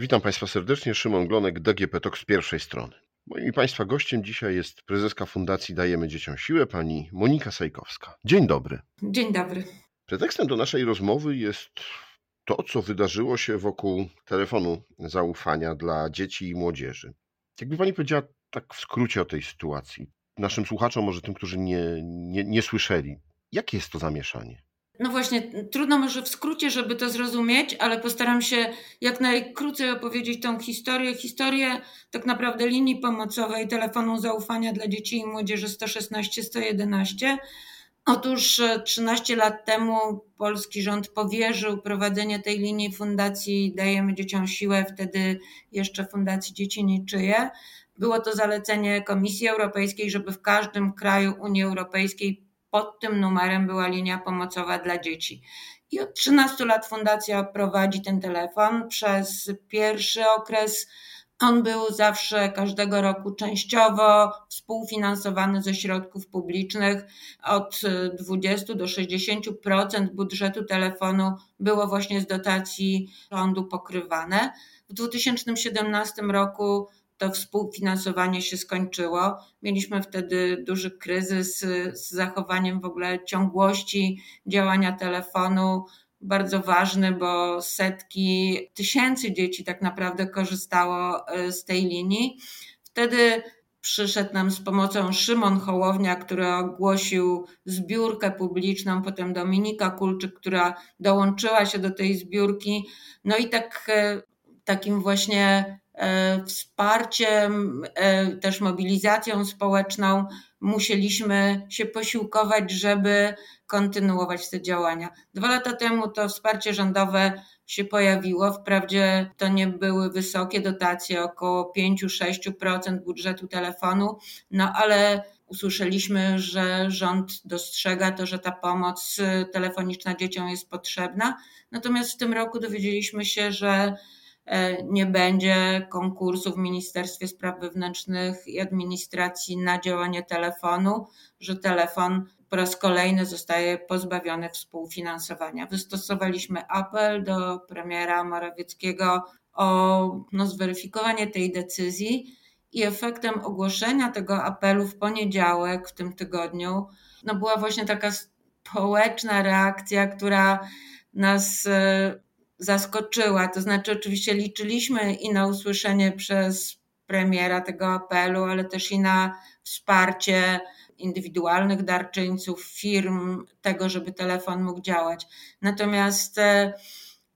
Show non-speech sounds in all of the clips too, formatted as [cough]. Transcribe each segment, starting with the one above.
Witam Państwa serdecznie, Szymon Glonek, DGP TOK z pierwszej strony. Moim i Państwa gościem dzisiaj jest prezeska Fundacji Dajemy Dzieciom Siłę, pani Monika Sajkowska. Dzień dobry. Dzień dobry. Pretekstem do naszej rozmowy jest to, co wydarzyło się wokół telefonu zaufania dla dzieci i młodzieży. Jakby Pani powiedziała tak w skrócie o tej sytuacji, naszym słuchaczom, może tym, którzy nie, nie, nie słyszeli, jakie jest to zamieszanie? No właśnie, trudno może w skrócie, żeby to zrozumieć, ale postaram się jak najkrócej opowiedzieć tą historię. Historię tak naprawdę linii pomocowej telefonu zaufania dla dzieci i młodzieży 116-111. Otóż 13 e, lat temu polski rząd powierzył prowadzenie tej linii fundacji Dajemy Dzieciom Siłę, wtedy jeszcze Fundacji Dzieci Niczyje. Było to zalecenie Komisji Europejskiej, żeby w każdym kraju Unii Europejskiej pod tym numerem była linia pomocowa dla dzieci. I od 13 lat fundacja prowadzi ten telefon. Przez pierwszy okres on był zawsze każdego roku częściowo współfinansowany ze środków publicznych. Od 20 do 60% budżetu telefonu było właśnie z dotacji rządu pokrywane. W 2017 roku to współfinansowanie się skończyło. Mieliśmy wtedy duży kryzys z zachowaniem w ogóle ciągłości działania telefonu. Bardzo ważny, bo setki tysięcy dzieci tak naprawdę korzystało e, z tej linii. Wtedy przyszedł nam z pomocą Szymon Hołownia, który ogłosił zbiórkę publiczną, potem Dominika Kulczyk, która dołączyła się do tej zbiórki. No i tak, e, takim właśnie wsparciem, e, też mobilizacją społeczną musieliśmy się posiłkować, żeby kontynuować te działania. Dwa lata temu to wsparcie rządowe się pojawiło. Wprawdzie to nie były wysokie dotacje, około 5-6% budżetu telefonu, no ale usłyszeliśmy, że rząd dostrzega to, że ta pomoc telefoniczna dzieciom jest potrzebna. Natomiast w tym roku dowiedzieliśmy się, że E, nie będzie konkursu w Ministerstwie Spraw Wewnętrznych i Administracji na działanie telefonu, że telefon po raz kolejny zostaje pozbawiony współfinansowania. Wystosowaliśmy apel do premiera Morawieckiego o no, zweryfikowanie tej decyzji i efektem ogłoszenia tego apelu w poniedziałek w tym tygodniu no, była właśnie taka społeczna reakcja, która nas e, zaskoczyła. To znaczy, oczywiście liczyliśmy i na usłyszenie przez premiera tego apelu, ale też i na wsparcie indywidualnych darczyńców, firm, tego, żeby telefon mógł działać. Natomiast e,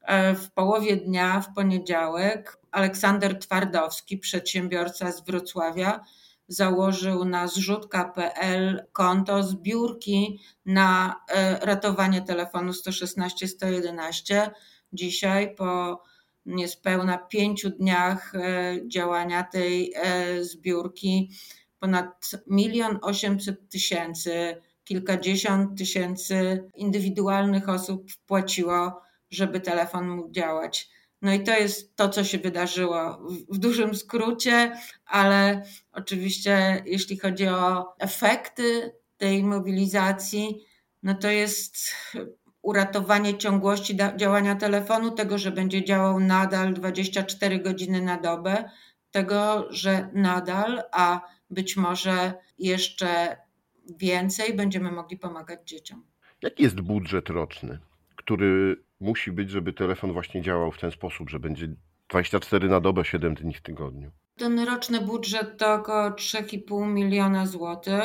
e, w połowie dnia, w poniedziałek, Aleksander Twardowski, przedsiębiorca z Wrocławia, założył na zrzutka.pl konto zbiórki na e, ratowanie telefonu 116 111 dzisiaj po niespełna pięciu dniach e, działania tej e, zbiórki ponad milion osiemset tysięcy, kilkadziesiąt tysięcy indywidualnych osób wpłaciło, żeby telefon mógł działać. No i to jest to, co się wydarzyło w dużym skrócie, ale oczywiście, jeśli chodzi o efekty tej mobilizacji, no to jest uratowanie ciągłości działania telefonu, tego, że będzie działał nadal 24 godziny na dobę, tego, że nadal, a być może jeszcze więcej będziemy mogli pomagać dzieciom. Jaki jest budżet roczny, który musi być, żeby telefon właśnie działał w ten sposób, że będzie 24 na dobę, 7 dni w tygodniu? Ten roczny budżet to około 3,5 miliona złotych.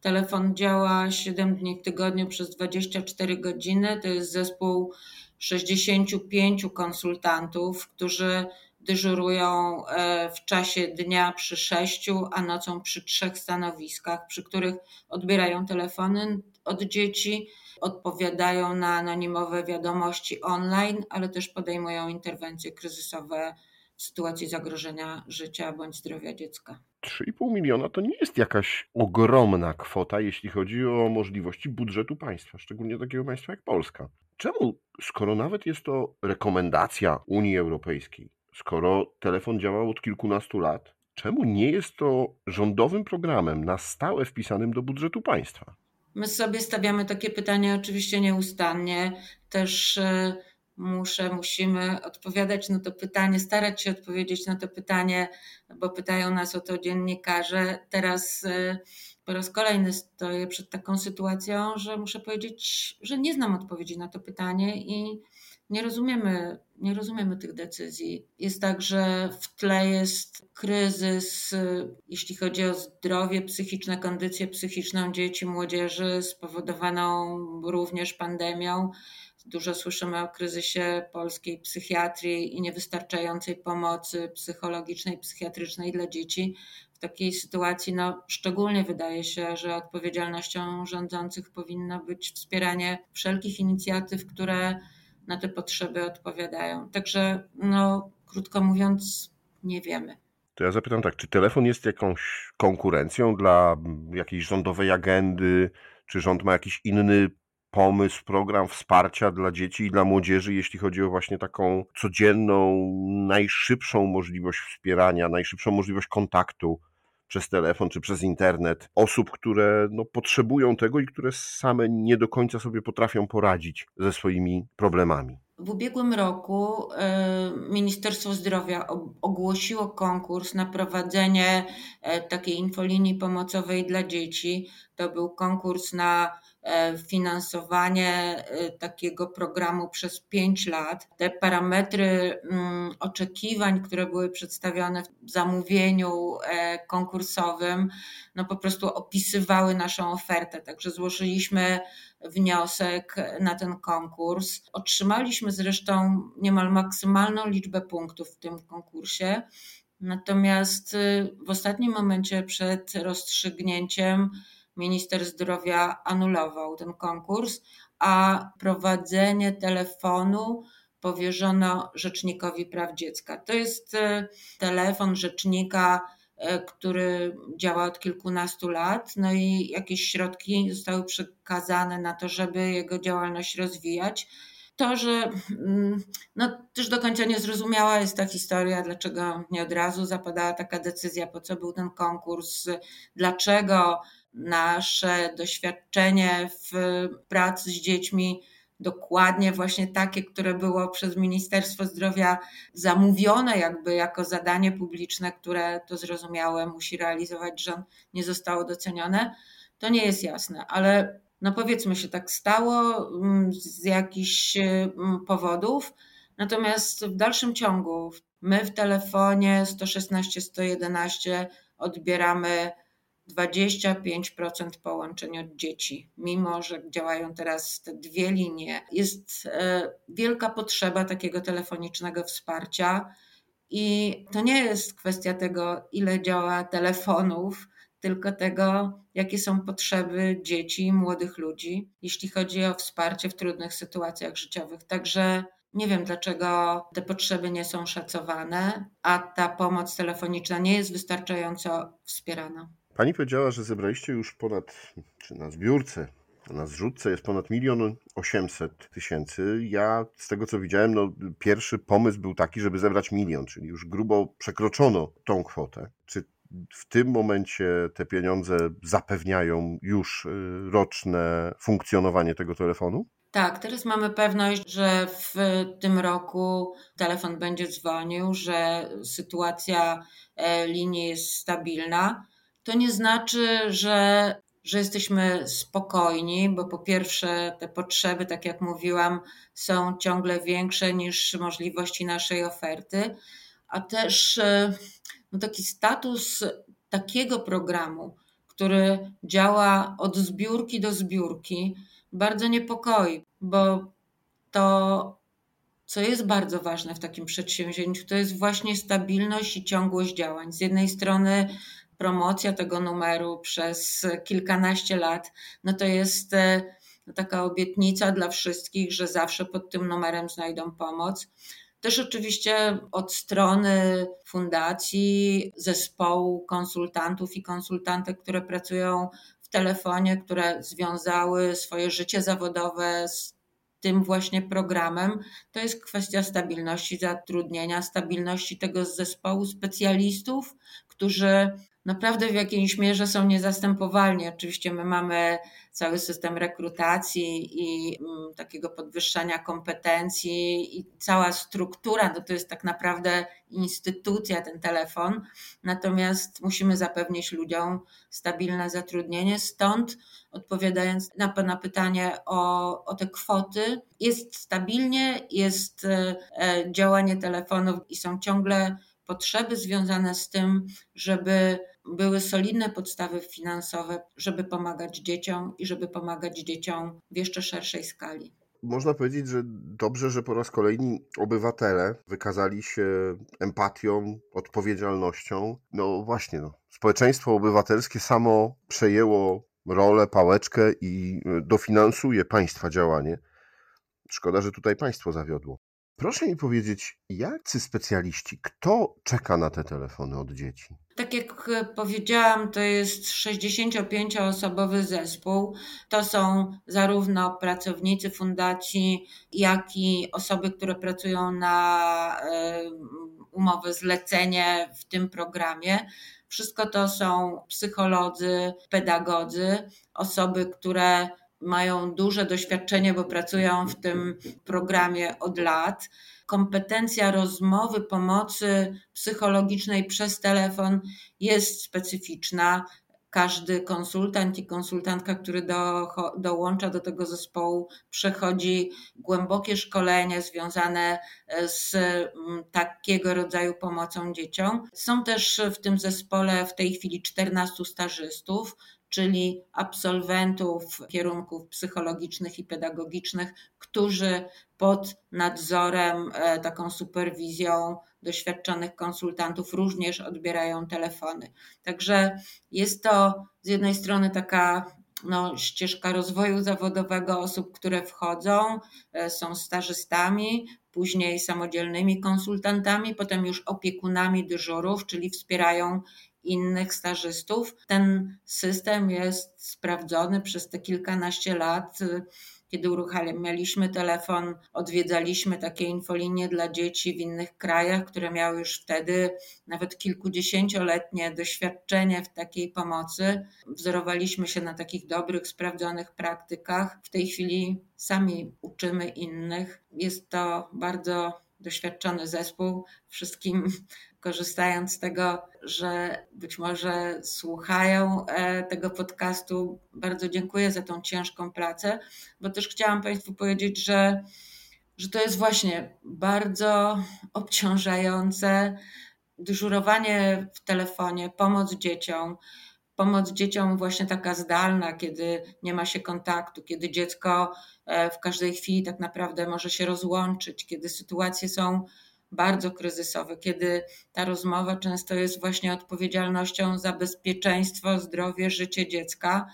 Telefon działa 7 dni w tygodniu przez 24 godziny. To jest zespół 65 konsultantów, którzy dyżurują e, w czasie dnia przy sześciu, a nocą przy trzech stanowiskach, przy których odbierają telefony od dzieci, odpowiadają na anonimowe wiadomości online, ale też podejmują interwencje kryzysowe sytuacji zagrożenia życia bądź zdrowia dziecka. 3,5 miliona to nie jest jakaś ogromna kwota, jeśli chodzi o możliwości budżetu państwa, szczególnie takiego państwa jak Polska. Czemu, skoro nawet jest to rekomendacja Unii Europejskiej, skoro telefon działał od kilkunastu lat, czemu nie jest to rządowym programem na stałe wpisanym do budżetu państwa? My sobie stawiamy takie pytanie oczywiście nieustannie. Też e, muszę, musimy odpowiadać na to pytanie, starać się odpowiedzieć na to pytanie, bo pytają nas o to dziennikarze. Teraz y, po raz kolejny stoję przed taką sytuacją, że muszę powiedzieć, że nie znam odpowiedzi na to pytanie i nie rozumiemy, nie rozumiemy tych decyzji. Jest tak, że w tle jest kryzys, jeśli chodzi o zdrowie psychiczne, kondycję psychiczną dzieci, młodzieży, spowodowaną również pandemią. Dużo słyszymy o kryzysie polskiej psychiatrii i niewystarczającej pomocy psychologicznej, psychiatrycznej dla dzieci. W takiej sytuacji, no, szczególnie wydaje się, że odpowiedzialnością rządzących powinno być wspieranie wszelkich inicjatyw, które na te potrzeby odpowiadają. Także, no, krótko mówiąc, nie wiemy. To ja zapytam tak, czy telefon jest jakąś konkurencją dla jakiejś rządowej agendy? Czy rząd ma jakiś inny pomysł, program wsparcia dla dzieci i dla młodzieży, jeśli chodzi o właśnie taką codzienną, najszybszą możliwość wspierania, najszybszą możliwość kontaktu przez telefon czy przez internet osób, które no, potrzebują tego i które same nie do końca sobie potrafią poradzić ze swoimi problemami. W ubiegłym roku e, Ministerstwo Zdrowia ogłosiło konkurs na prowadzenie e, takiej infolinii pomocowej dla dzieci. To był konkurs na finansowanie e, takiego programu przez pięć lat. Te parametry mm, oczekiwań, które były przedstawione w zamówieniu e, konkursowym, no po prostu opisywały naszą ofertę. Także złożyliśmy wniosek na ten konkurs. Otrzymaliśmy zresztą niemal maksymalną liczbę punktów w tym konkursie. Natomiast w ostatnim momencie przed rozstrzygnięciem minister zdrowia anulował ten konkurs, a prowadzenie telefonu powierzono Rzecznikowi Praw Dziecka. To jest e, telefon rzecznika, e, który działa od kilkunastu lat, no i jakieś środki zostały przekazane na to, żeby jego działalność rozwijać. To, że mm, no, też do końca niezrozumiała jest ta historia, dlaczego nie od razu zapadała taka decyzja, po co był ten konkurs, dlaczego nasze doświadczenie w pracy z dziećmi dokładnie właśnie takie, które było przez Ministerstwo Zdrowia zamówione jakby jako zadanie publiczne, które to zrozumiałe musi realizować rząd, nie zostało docenione, to nie jest jasne, ale no powiedzmy się tak stało mm, z jakichś mm, powodów, natomiast w dalszym ciągu my w telefonie 116 111 odbieramy 25% połączeń od dzieci, mimo że działają teraz te dwie linie. Jest e, wielka potrzeba takiego telefonicznego wsparcia. I to nie jest kwestia tego, ile działa telefonów, tylko tego, jakie są potrzeby dzieci i młodych ludzi, jeśli chodzi o wsparcie w trudnych sytuacjach życiowych. Także nie wiem, dlaczego te potrzeby nie są szacowane, a ta pomoc telefoniczna nie jest wystarczająco wspierana. Pani powiedziała, że zebraliście już ponad, czy na zbiórce, na zrzutce jest ponad milion osiemset tysięcy. Ja z tego co widziałem, no, pierwszy pomysł był taki, żeby zebrać milion, czyli już grubo przekroczono tą kwotę. Czy w tym momencie te pieniądze zapewniają już y, roczne funkcjonowanie tego telefonu? Tak, teraz mamy pewność, że w tym roku telefon będzie dzwonił, że sytuacja e, linii jest stabilna to nie znaczy, że, że jesteśmy spokojni, bo po pierwsze te potrzeby, tak jak mówiłam, są ciągle większe niż możliwości naszej oferty, a też e, no, taki status takiego programu, który działa od zbiórki do zbiórki, bardzo niepokoi, bo to, co jest bardzo ważne w takim przedsięwzięciu, to jest właśnie stabilność i ciągłość działań. Z jednej strony promocja tego numeru przez kilkanaście lat, no to jest e, taka obietnica dla wszystkich, że zawsze pod tym numerem znajdą pomoc. Też oczywiście od strony fundacji, zespołu konsultantów i konsultantek, które pracują w telefonie, które związały swoje życie zawodowe z tym właśnie programem, to jest kwestia stabilności zatrudnienia, stabilności tego zespołu specjalistów, którzy naprawdę w jakiejś mierze są niezastępowalni. Oczywiście my mamy cały system rekrutacji i mm, takiego podwyższania kompetencji i cała struktura, no to jest tak naprawdę instytucja, ten telefon. Natomiast musimy zapewnić ludziom stabilne zatrudnienie. Stąd odpowiadając na Pana pytanie o, o te kwoty, jest stabilnie, jest e, działanie telefonów i są ciągle potrzeby związane z tym, żeby były solidne podstawy finansowe, żeby pomagać dzieciom i żeby pomagać dzieciom w jeszcze szerszej skali. Można powiedzieć, że dobrze, że po raz kolejny obywatele wykazali się empatią, odpowiedzialnością. No właśnie, no. społeczeństwo obywatelskie samo przejęło rolę, pałeczkę i dofinansuje państwa działanie. Szkoda, że tutaj państwo zawiodło. Proszę mi powiedzieć, jacy specjaliści, kto czeka na te telefony od dzieci? Tak jak powiedziałam, to jest 65-osobowy zespół. To są zarówno pracownicy fundacji, jak i osoby, które pracują na umowę zlecenie w tym programie. Wszystko to są psycholodzy, pedagodzy, osoby, które mają duże doświadczenie, bo pracują w tym programie od lat. Kompetencja rozmowy, pomocy psychologicznej przez telefon jest specyficzna. Każdy konsultant i konsultantka, który do, dołącza do tego zespołu, przechodzi głębokie szkolenie związane z mm, takiego rodzaju pomocą dzieciom. Są też w tym zespole w tej chwili 14 stażystów, czyli absolwentów kierunków psychologicznych i pedagogicznych, którzy pod nadzorem, e, taką superwizją doświadczonych konsultantów również odbierają telefony. Także jest to z jednej strony taka no, ścieżka rozwoju zawodowego osób, które wchodzą, e, są stażystami, później samodzielnymi konsultantami, potem już opiekunami dyżurów, czyli wspierają innych stażystów. Ten system jest sprawdzony przez te kilkanaście lat. Kiedy uruchamialiśmy telefon, odwiedzaliśmy takie infolinie dla dzieci w innych krajach, które miały już wtedy nawet kilkudziesięcioletnie doświadczenie w takiej pomocy. Wzorowaliśmy się na takich dobrych, sprawdzonych praktykach. W tej chwili sami uczymy innych. Jest to bardzo doświadczony zespół. Wszystkim [laughs] korzystając z tego, że być może słuchają e, tego podcastu, bardzo dziękuję za tą ciężką pracę, bo też chciałam Państwu powiedzieć, że, że to jest właśnie bardzo obciążające dyżurowanie w telefonie, pomoc dzieciom pomoc dzieciom właśnie taka zdalna, kiedy nie ma się kontaktu, kiedy dziecko e, w każdej chwili tak naprawdę może się rozłączyć, kiedy sytuacje są bardzo kryzysowe, kiedy ta rozmowa często jest właśnie odpowiedzialnością za bezpieczeństwo, zdrowie, życie dziecka,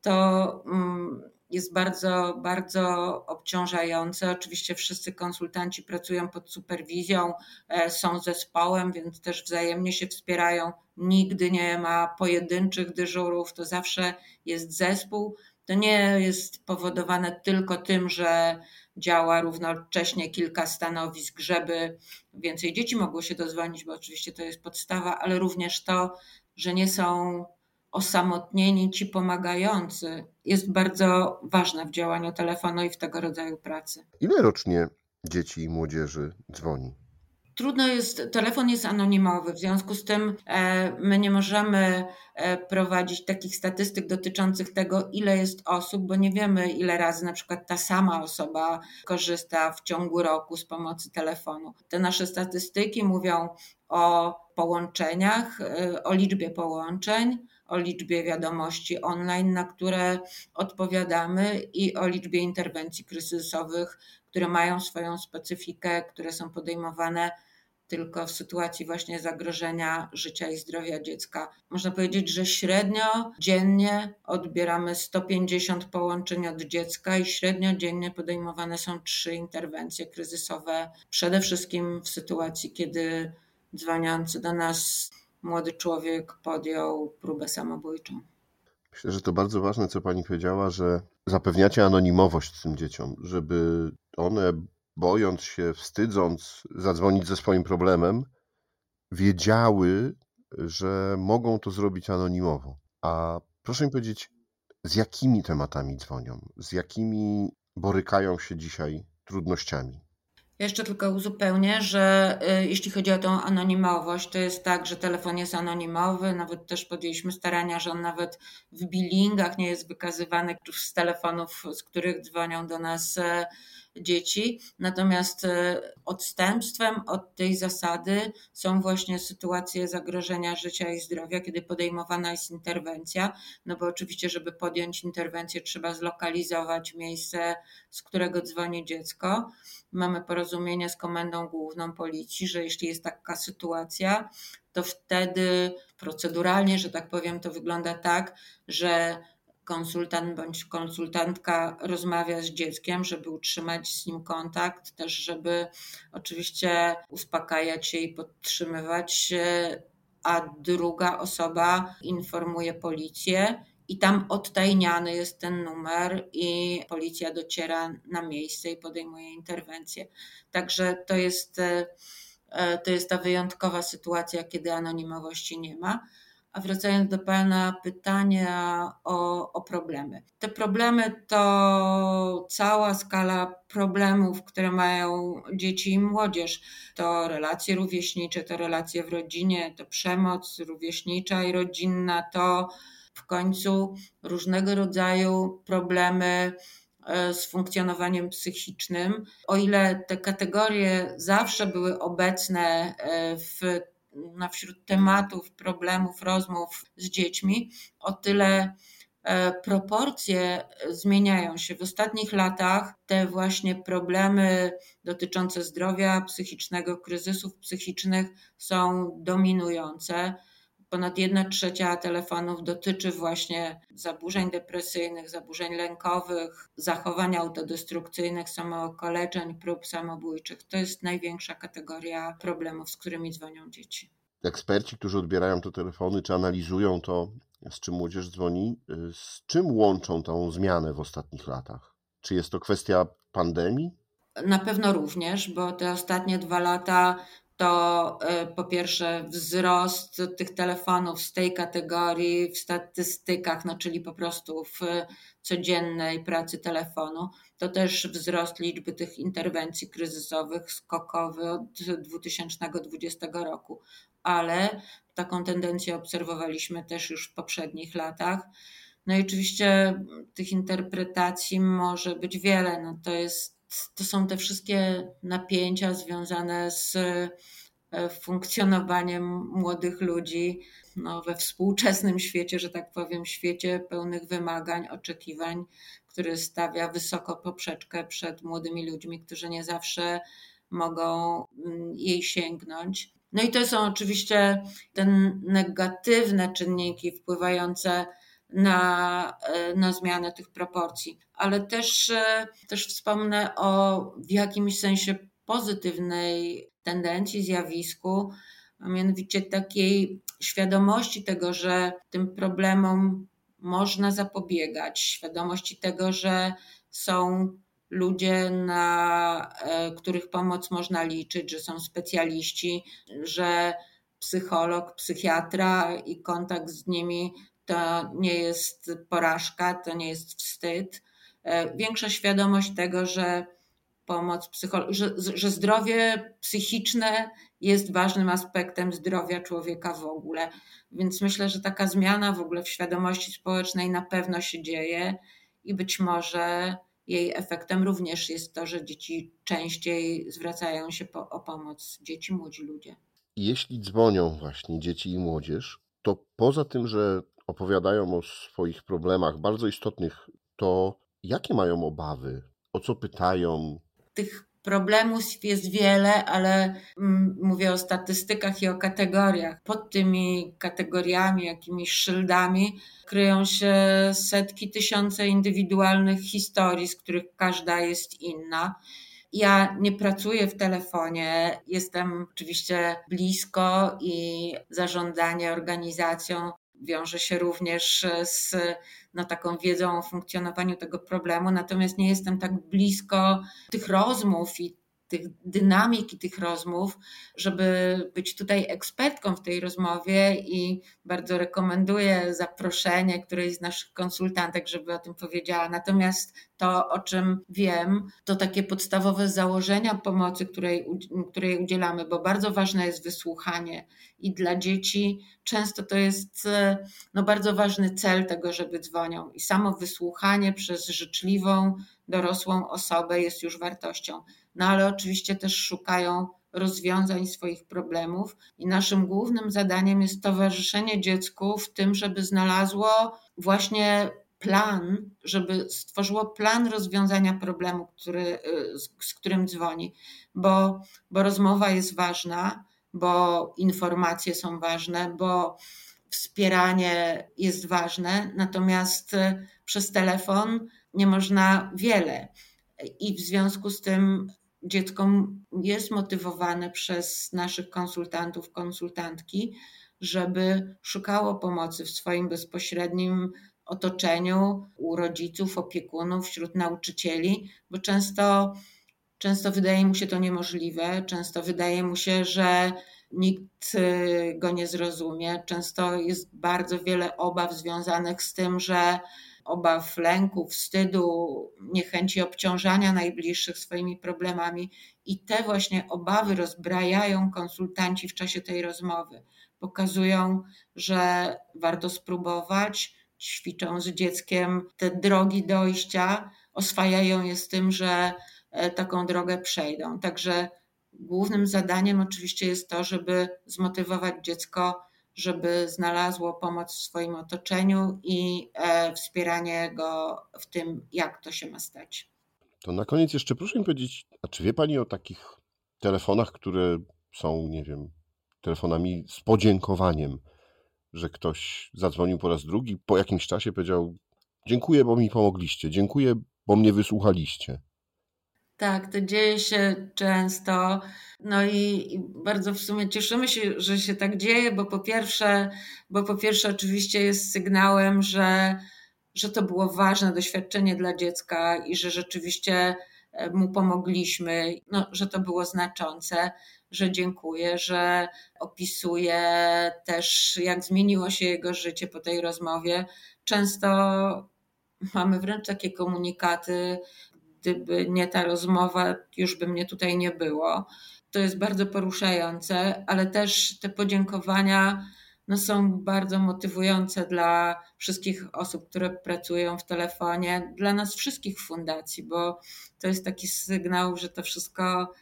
to mm, jest bardzo, bardzo obciążające. Oczywiście wszyscy konsultanci pracują pod superwizją, e, są zespołem, więc też wzajemnie się wspierają. Nigdy nie ma pojedynczych dyżurów, to zawsze jest zespół. To nie jest powodowane tylko tym, że działa równocześnie kilka stanowisk, żeby więcej dzieci mogło się dozwonić, bo oczywiście to jest podstawa, ale również to, że nie są osamotnieni ci pomagający, jest bardzo ważne w działaniu telefonu i w tego rodzaju pracy. Ile rocznie dzieci i młodzieży dzwoni? Trudno jest, telefon jest anonimowy, w związku z tym e, my nie możemy e, prowadzić takich statystyk dotyczących tego, ile jest osób, bo nie wiemy, ile razy na przykład ta sama osoba korzysta w ciągu roku z pomocy telefonu. Te nasze statystyki mówią o połączeniach, e, o liczbie połączeń, o liczbie wiadomości online, na które odpowiadamy i o liczbie interwencji kryzysowych, które mają swoją specyfikę, które są podejmowane tylko w sytuacji właśnie zagrożenia życia i zdrowia dziecka. Można powiedzieć, że średnio dziennie odbieramy 150 połączeń od dziecka i średnio dziennie podejmowane są trzy interwencje kryzysowe, przede wszystkim w sytuacji, kiedy dzwoniący do nas młody człowiek podjął próbę samobójczą. Myślę, że to bardzo ważne, co pani powiedziała, że zapewniacie anonimowość tym dzieciom, żeby one, bojąc się, wstydząc zadzwonić ze swoim problemem, wiedziały, że mogą to zrobić anonimowo. A proszę mi powiedzieć, z jakimi tematami dzwonią? Z jakimi borykają się dzisiaj trudnościami? Jeszcze tylko uzupełnię, że y, jeśli chodzi o tą anonimowość, to jest tak, że telefon jest anonimowy. Nawet też podjęliśmy starania, że on nawet w billingach nie jest wykazywany z telefonów, z których dzwonią do nas e, dzieci. Natomiast e, odstępstwem od tej zasady są właśnie sytuacje zagrożenia życia i zdrowia, kiedy podejmowana jest interwencja. No bo oczywiście, żeby podjąć interwencję, trzeba zlokalizować miejsce, z którego dzwoni dziecko. Mamy porozumienie z Komendą Główną Policji, że jeśli jest taka sytuacja, to wtedy proceduralnie, że tak powiem, to wygląda tak, że konsultant bądź konsultantka rozmawia z dzieckiem, żeby utrzymać z nim kontakt, też żeby oczywiście uspokajać się i podtrzymywać a druga osoba informuje policję. I tam odtajniany jest ten numer, i policja dociera na miejsce i podejmuje interwencję. Także to jest, e, to jest ta wyjątkowa sytuacja, kiedy anonimowości nie ma. A wracając do Pana pytania o, o, problemy. Te problemy to cała skala problemów, które mają dzieci i młodzież. To relacje rówieśnicze, to relacje w rodzinie, to przemoc rówieśnicza i rodzinna, to w końcu różnego rodzaju problemy e, z funkcjonowaniem psychicznym. O ile te kategorie zawsze były obecne e, w na wśród tematów, problemów, rozmów z dziećmi, o tyle e, proporcje zmieniają się. W ostatnich latach te właśnie problemy dotyczące zdrowia psychicznego, kryzysów psychicznych są dominujące. Ponad 1 trzecia telefonów dotyczy właśnie zaburzeń depresyjnych, zaburzeń lękowych, zachowań autodestrukcyjnych, samookaleczeń, prób samobójczych. To jest największa kategoria problemów, z którymi dzwonią dzieci. Eksperci, którzy odbierają te telefony, czy analizują to, z czym młodzież dzwoni, z czym łączą tą zmianę w ostatnich latach? Czy jest to kwestia pandemii? Na pewno również, bo te ostatnie dwa lata to e, po pierwsze wzrost tych telefonów z tej kategorii w statystykach, no czyli po prostu w codziennej pracy telefonu. To też wzrost liczby tych interwencji kryzysowych skokowy od 2020 roku, ale taką tendencję obserwowaliśmy też już w poprzednich latach. No i oczywiście tych interpretacji może być wiele. No to jest to są te wszystkie napięcia związane z e, funkcjonowaniem młodych ludzi no, we współczesnym świecie, że tak powiem, świecie pełnych wymagań, oczekiwań, który stawia wysoko poprzeczkę przed młodymi ludźmi, którzy nie zawsze mogą mm, jej sięgnąć. No i to są oczywiście te negatywne czynniki wpływające na, e, na zmianę tych proporcji. Ale też, e, też wspomnę o w jakimś sensie pozytywnej tendencji, zjawisku, a mianowicie takiej świadomości tego, że tym problemom można zapobiegać, świadomości tego, że są ludzie, na e, których pomoc można liczyć, że są specjaliści, że psycholog, psychiatra i kontakt z nimi to nie jest porażka, to nie jest wstyd. E, większa świadomość tego, że pomoc że, że zdrowie psychiczne jest ważnym aspektem zdrowia człowieka w ogóle. Więc myślę, że taka zmiana w ogóle w świadomości społecznej na pewno się dzieje i być może jej efektem również jest to, że dzieci częściej zwracają się po, o pomoc, dzieci, młodzi ludzie. Jeśli dzwonią właśnie dzieci i młodzież, to poza tym, że opowiadają o swoich problemach bardzo istotnych, to jakie mają obawy? O co pytają? Tych problemów jest wiele, ale mm, mówię o statystykach i o kategoriach. Pod tymi kategoriami, jakimiś szyldami kryją się setki, tysiące indywidualnych historii, z których każda jest inna. Ja nie pracuję w telefonie, jestem oczywiście blisko i zarządzanie organizacją wiąże się również z no, taką wiedzą o funkcjonowaniu tego problemu, natomiast nie jestem tak blisko tych rozmów i tych dynamiki tych rozmów, żeby być tutaj ekspertką w tej rozmowie i bardzo rekomenduję zaproszenie którejś z naszych konsultantek, żeby o tym powiedziała. Natomiast to, o czym wiem, to takie podstawowe założenia pomocy, której, której udzielamy, bo bardzo ważne jest wysłuchanie i dla dzieci często to jest no, bardzo ważny cel tego, żeby dzwonią. I samo wysłuchanie przez życzliwą, dorosłą osobę jest już wartością. No ale oczywiście też szukają rozwiązań swoich problemów i naszym głównym zadaniem jest towarzyszenie dziecku w tym, żeby znalazło właśnie plan, żeby stworzyło plan rozwiązania problemu, który, z, którym dzwoni, bo, bo rozmowa jest ważna, bo informacje są ważne, bo wspieranie jest ważne, natomiast przez telefon nie można wiele. I w związku z tym dziecko jest motywowane przez naszych konsultantów, konsultantki, żeby szukało pomocy w swoim bezpośrednim otoczeniu, u rodziców, opiekunów, wśród nauczycieli, bo często, często wydaje mu się to niemożliwe, często wydaje mu się, że nikt y, go nie zrozumie. Często jest bardzo wiele obaw związanych z tym, że obaw, lęku, wstydu, niechęci obciążania najbliższych swoimi problemami. I te właśnie obawy rozbrajają konsultanci w czasie tej rozmowy. Pokazują, że warto spróbować, ćwiczą z dzieckiem te drogi dojścia, oswajają je z tym, że e, taką drogę przejdą. Także głównym zadaniem oczywiście jest to, żeby zmotywować dziecko żeby znalazło pomoc w swoim otoczeniu i e, wspieranie go w tym, jak to się ma stać. To na koniec jeszcze proszę mi powiedzieć, a czy wie Pani o takich telefonach, które są, nie wiem, telefonami z podziękowaniem, że ktoś zadzwonił po raz drugi, po jakimś czasie powiedział: Dziękuję, bo mi pomogliście, dziękuję, bo mnie wysłuchaliście. Tak, to dzieje się często. No i, i, bardzo w sumie cieszymy się, że się tak dzieje, bo po pierwsze, bo po pierwsze oczywiście jest sygnałem, że, że to było ważne doświadczenie dla dziecka i że rzeczywiście e, mu pomogliśmy, no, że to było znaczące, że dziękuję, że opisuje też, jak zmieniło się jego życie po tej rozmowie. Często mamy wręcz takie komunikaty, gdyby nie ta rozmowa, już by mnie tutaj nie było. To jest bardzo poruszające, ale też te podziękowania no, są bardzo motywujące dla wszystkich osób, które pracują w telefonie, dla nas wszystkich fundacji, bo to jest taki sygnał, że to wszystko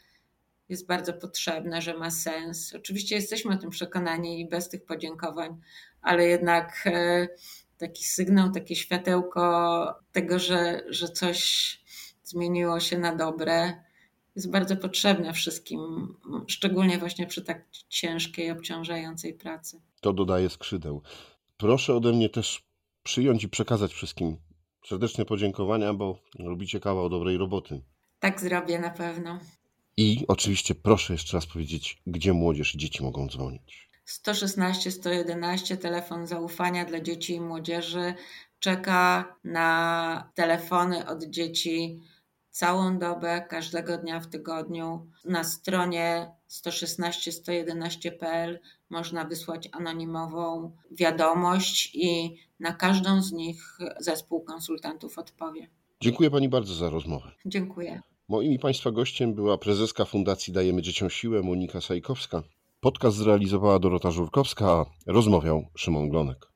jest bardzo potrzebne, że ma sens. Oczywiście jesteśmy o tym przekonani i bez tych podziękowań, ale jednak e, taki sygnał, takie światełko tego, że, że coś zmieniło się na dobre, jest bardzo potrzebne wszystkim, szczególnie właśnie przy tak ciężkiej, obciążającej pracy. To dodaje skrzydeł. Proszę ode mnie też przyjąć i przekazać wszystkim serdeczne podziękowania, bo robicie kawał dobrej roboty. Tak zrobię na pewno. I oczywiście proszę jeszcze raz powiedzieć, gdzie młodzież i dzieci mogą dzwonić. 116 111 telefon zaufania dla dzieci i młodzieży czeka na telefony od dzieci całą dobę, każdego dnia w tygodniu. Na stronie 116-111.pl można wysłać anonimową wiadomość i na każdą z nich zespół konsultantów odpowie. Dziękuję Pani bardzo za rozmowę. Dziękuję. Moim i Państwa gościem była prezeska Fundacji Dajemy Dzieciom Siłę Monika Sajkowska. Podcast zrealizowała Dorota Żurkowska, a rozmawiał Szymon Glonek.